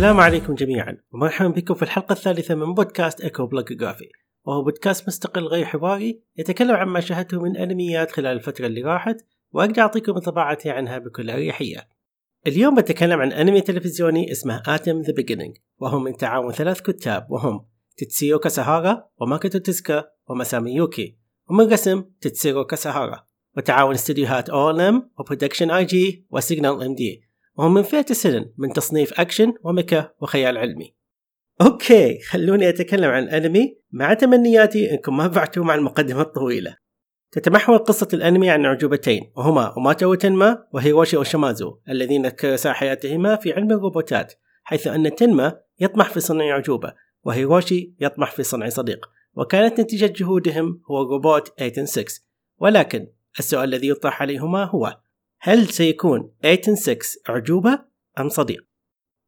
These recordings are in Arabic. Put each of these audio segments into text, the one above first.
السلام عليكم جميعا. ومرحبا بكم في الحلقة الثالثة من بودكاست إيكو بلوجوغرافي وهو بودكاست مستقل غير حواري يتكلم عن ما شاهدته من أنميات خلال الفترة اللي راحت وأقدر أعطيكم انطباعاتي عنها بكل أريحية. اليوم بتكلم عن أنمي تلفزيوني اسمه Atom The Beginning وهو من تعاون ثلاث كتاب وهم تتسورو كاساهارا وماكوتو تزكا ومسامي يوكي ومن رسم تتسورو كاساهارا وتعاون استديوهات OLM و Production I.G و Signal.MD وهم من فئة السينن من تصنيف أكشن وميكا وخيال علمي. Okay خلوني أتكلم عن الأنمي مع تمنياتي أنكم ما بعتوا مع المقدمة الطويلة. تتمحور قصة الأنمي عن أعجوبتين وهما أوماتارو تنما وهيروشي أوتشانوميزو الذين كرسا حياتهما في علم الروبوتات حيث أن تنما يطمح في صنع أعجوبة وهيروشي يطمح في صنع صديق. وكانت نتيجة جهودهم هو روبوت أيتن 6 ولكن السؤال الذي يطرح عليهما هو هل سيكون أيتن 6 أعجوبة أم صديق؟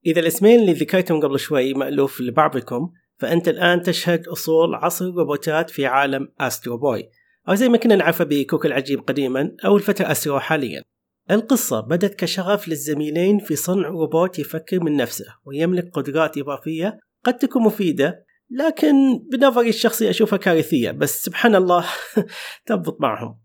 إذا الاسمين اللي ذكرتهم قبل شوي مألوف لبعضكم فأنت الآن تشهد أصول عصر الروبوتات في عالم أسترو بوي. أو زي ما كنا نعرفه بكوك العجيب قديما أو الفتى أسترو حاليا. القصة بدت كشغف للزميلين في صنع روبوت يفكر من نفسه ويملك قدرات إضافية قد تكون مفيدة لكن بنظري الشخصي أشوفها كارثية بس سبحان الله تضبط معهم.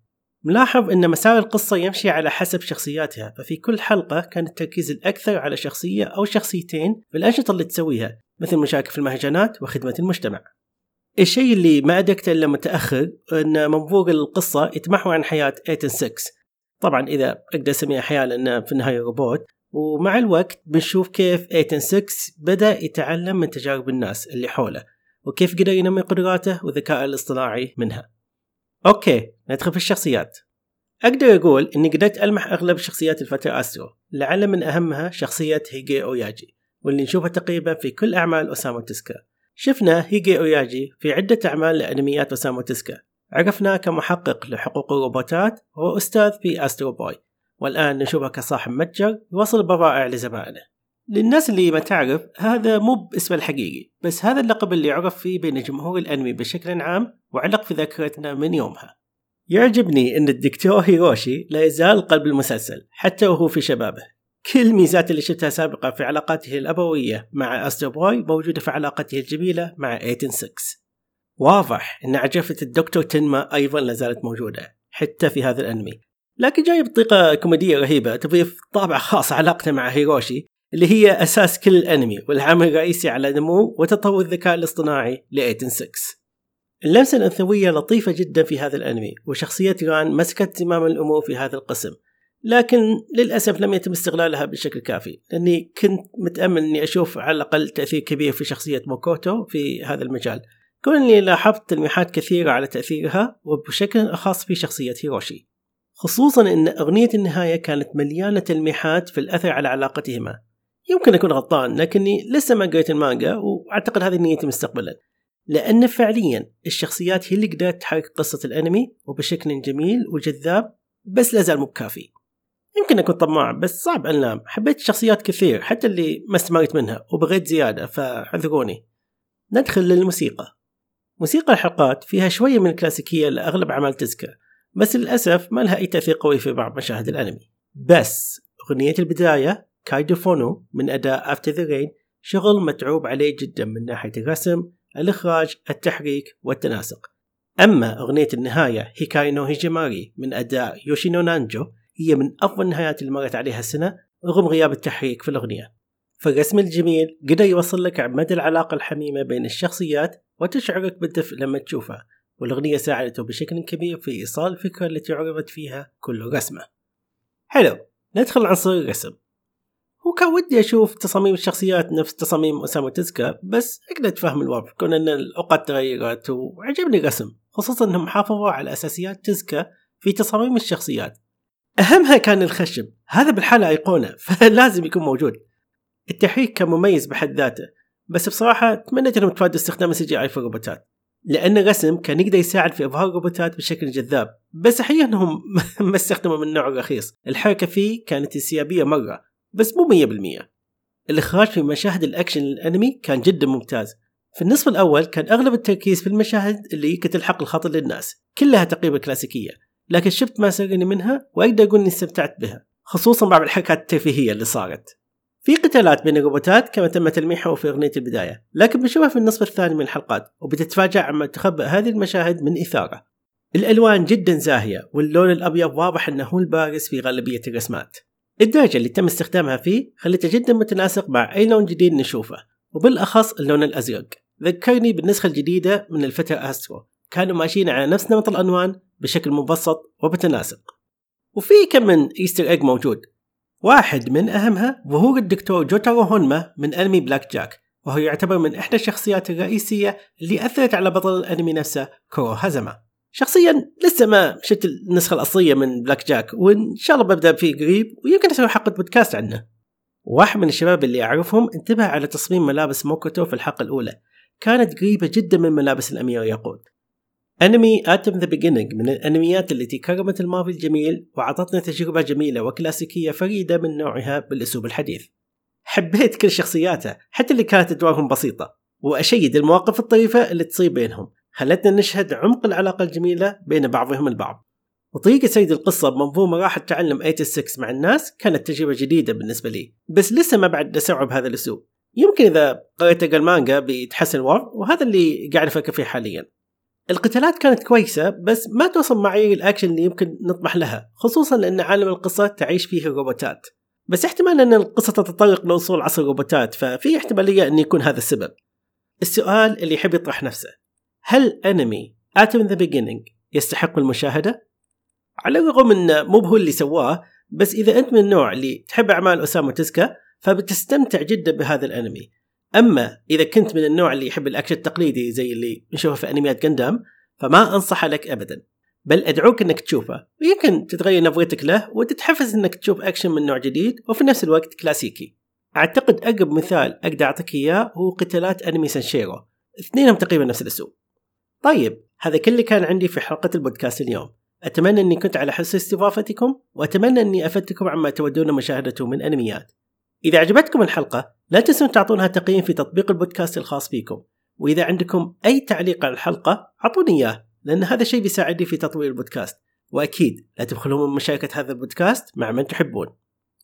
ملاحظ أن مسار القصة يمشي على حسب شخصياتها ففي كل حلقة كان التركيز الأكثر على شخصية أو شخصيتين في الأنشطة اللي تسويها مثل مشاركة في المهرجانات وخدمة المجتمع. الشيء اللي ما أدركته إلا متأخر أن منظور القصة يتمحور عن حياة ايتن 6 طبعا إذا أقدر أسميها حياة لأنه في النهاية روبوت ومع الوقت بنشوف كيف ايتن 6 بدأ يتعلم من تجارب الناس اللي حوله وكيف قدر ينمي قدراته وذكائه الاصطناعي منها. Okay ندخل في الشخصيات. أقدر أقول إني قدرت ألمح أغلب شخصيات الفتى استرو لعل من أهمها شخصية هيجي أوياجي واللي نشوفها تقريبا في كل أعمال أوسامو تزكا شفنا هيجي أوياجي في عدة أعمال لأنميات أوسامو تزكا. عرفناه كمحقق لحقوق الروبوتات وهو أستاذ في استرو بوي والآن نشوفه كصاحب متجر يوصل البضائع لزبائنه للناس اللي ما تعرف هذا مو باسمه الحقيقي بس هذا اللقب اللي عرف فيه بين جمهور الأنمي بشكل عام وعلق في ذاكرتنا من يومها. يعجبني إن الدكتور هيروشي لا يزال قلب المسلسل حتى وهو في شبابه. كل الميزات اللي شفتها سابقا في علاقاته الأبوية مع أستر بوي موجودة في علاقته الجميلة مع إيتن 6 واضح إن عجفة الدكتور تنما أيضا لا زالت موجودة حتى في هذا الأنمي. لكن جاي بطريقة كوميدية رهيبة تضيف طابع خاص علاقته مع هيروشي اللي هي أساس كل الأنمي والعامل الرئيسي على نمو وتطور الذكاء الاصطناعي لإيتن 6 اللمسة الأنثوية لطيفة جدا في هذا الأنمي وشخصية ران مسكت زمام الأمور في هذا القسم. لكن للأسف لم يتم استغلالها بشكل كافي. لأني كنت متأمل أني أشوف على الأقل تأثير كبير في شخصية موتوكو في هذا المجال. كوني لاحظت تلميحات كثيرة على تأثيرها وبشكل أخص في شخصية هيروشي. خصوصا أن أغنية النهاية كانت مليانة تلميحات في الأثر على علاقتهما. يمكن أكون غلطان لكني لسه ما قريت المانجا وأعتقد هذه نيتي مستقبلا لأن فعليا الشخصيات هي اللي قدرت تحرك قصة الأنمي وبشكل جميل وجذاب بس لازال مو بكافي. يمكن أكون طماع بس صعب أنام حبيت الشخصيات كثير حتى اللي ما استمرت منها وبغيت زيادة فاعذروني. ندخل للموسيقى. موسيقى الحلقات فيها شوية من الكلاسيكية لأغلب أعمال تزكا بس للأسف ما لها أي تأثير قوي في بعض مشاهد الأنمي. بس أغنية البداية Kaidoku Funou من أداء After the Rain شغل متعوب عليه جدا من ناحية الرسم الإخراج التحريك والتناسق. أما أغنية النهاية Hikari no Hajimari من أداء يوشينو نانجو هي من أفضل النهايات اللي مرت عليها السنة رغم غياب التحريك في الأغنية. فالرسم الجميل قدر يوصل لك مدى العلاقة الحميمة بين الشخصيات وتشعرك بالدفء لما تشوفها. والأغنية ساعدته بشكل كبير في إيصال الفكرة التي عرضت فيها كل رسمة. حلو ندخل عنصر الرسم. هو كان ودي أشوف تصاميم الشخصيات نفس تصاميم أسامة تزكا بس أقدر أتفهم الوضع. كون أن الأوقات تغيرت وعجبني الرسم خصوصا أنهم حافظوا على أساسيات تزكا في تصاميم الشخصيات. أهمها كان الخشب. هذا بالحالة أيقونة فلازم يكون موجود. التحريك كان مميز بحد ذاته بس بصراحة تمنيت انهم تفادوا استخدام ال CG في الروبوتات. لأن الرسم كان يقدر يساعد في إظهار الروبوتات بشكل جذاب بس أحيانا أنهم ما استخدموا من النوع الرخيص الحركة فيه كانت انسيابية مرة بس مو 100% الإخراج في مشاهد الأكشن الأنمي كان جدا ممتاز. في النصف الأول كان أغلب التركيز في المشاهد اللي كتلحق الخاطر للناس كلها تقريبا كلاسيكية. لكن شفت ما سرني منها وأقدر أقول إني استمتعت بها خصوصا بعض الحركات الترفيهية اللي صارت. في قتالات بين الروبوتات كما تم تلميحه في أغنية البداية لكن بنشوفها في النصف الثاني من الحلقات وبتتفاجأ عما تخبأ هذه المشاهد من إثارة. الألوان جدا زاهية واللون الأبيض واضح أنه هو البارز في غالبية الرسمات الدرجة اللي تم استخدامها فيه خلته جدا متناسق مع أي لون جديد نشوفه وبالأخص اللون الأزرق. ذكرني بالنسخة الجديدة من الفترة أسترو. كانوا ماشيين على نفس نمط الألوان بشكل مبسط ومتناسق. وفي كم من Easter egg موجود. واحد من أهمها ظهور الدكتور جوتارو هونما من أنمي Black Jack وهو يعتبر من إحدى الشخصيات الرئيسية اللي أثرت على بطل الأنمي نفسه كورو هازاما شخصيا لسه ما شفت النسخة الأصلية من Black Jack وإن شاء الله ببدأ فيه قريب ويمكن أسوي حلقة بودكاست عنه. واحد من الشباب اللي أعرفهم انتبه على تصميم ملابس موتوكو في الحلقة الأولى. كانت قريبة جدا من ملابس الأمير ياقوت. أنمي Atom The Beginning من الأنميات التي كرمت الماضي الجميل وأعطتنا تجربة جميلة وكلاسيكية فريدة من نوعها بالأسلوب الحديث. حبيت كل شخصياته حتى اللي كانت أدوارهم بسيطة. وأشيد المواقف الطريفة اللي تصير بينهم. خلتنا نشهد عمق العلاقة الجميلة بين بعضهم البعض. وطريقة سرد القصة بمنظومة راح تعلم 86 مع الناس كانت تجربة جديدة بالنسبة لي. بس لسه ما بعد أستوعب هذا الأسلوب. يمكن إذا قريت المانجا بيتحسن الوضع وهذا اللي قاعد أفكر فيه حاليا. القتالات كانت كويسة بس ما توصل معايير الأكشن اللي يمكن نطمح لها خصوصا لأن عالم القصة تعيش فيه الروبوتات بس احتمال أن القصة تتطرق لأصول عصر الروبوتات ففي احتمالية أن يكون هذا السبب. السؤال اللي يحب يطرح نفسه هل أنمي Atom The Beginning يستحق المشاهدة؟ على الرغم أنه مو هو اللي سواه بس إذا أنت من النوع اللي تحب أعمال أوسامو تزكا فبتستمتع جدا بهذا الأنمي أما إذا كنت من النوع اللي يحب الأكشن التقليدي زي اللي نشوفه في أنميات جندام فما أنصح لك ابدا. بل أدعوك إنك تشوفه. ويمكن تتغير نظرتك له وتتحفز إنك تشوف أكشن من نوع جديد وفي نفس الوقت كلاسيكي. أعتقد أقرب مثال أقدر أعطيك إياه هو قتالات أنمي سانشيرو. اثنينهم تقريبا نفس الأسلوب. طيب هذا كل اللي كان عندي في حلقة البودكاست اليوم. أتمنى إني كنت على حس استضافتكم وأتمنى إني أفدتكم عما تودون مشاهدته من أنميات. اذا عجبتكم الحلقه لا تنسون تعطونها تقييم في تطبيق البودكاست الخاص فيكم وإذا عندكم أي تعليق على الحلقة أعطوني إياه لأن هذا الشيء بيساعدني في تطوير البودكاست وأكيد لا تبخلون من مشاركة هذا البودكاست مع من تحبون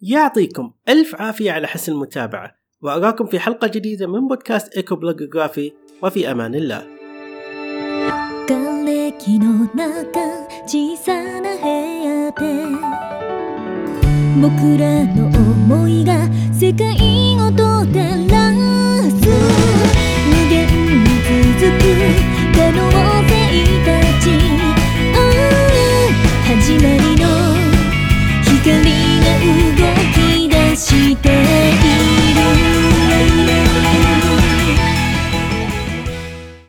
يعطيكم ألف عافية على حسن المتابعة وأراكم في حلقة جديدة من بودكاست إيكو بلوجوغرافي وفي أمان الله の中小さな部屋で 僕らの思いが世界をとたら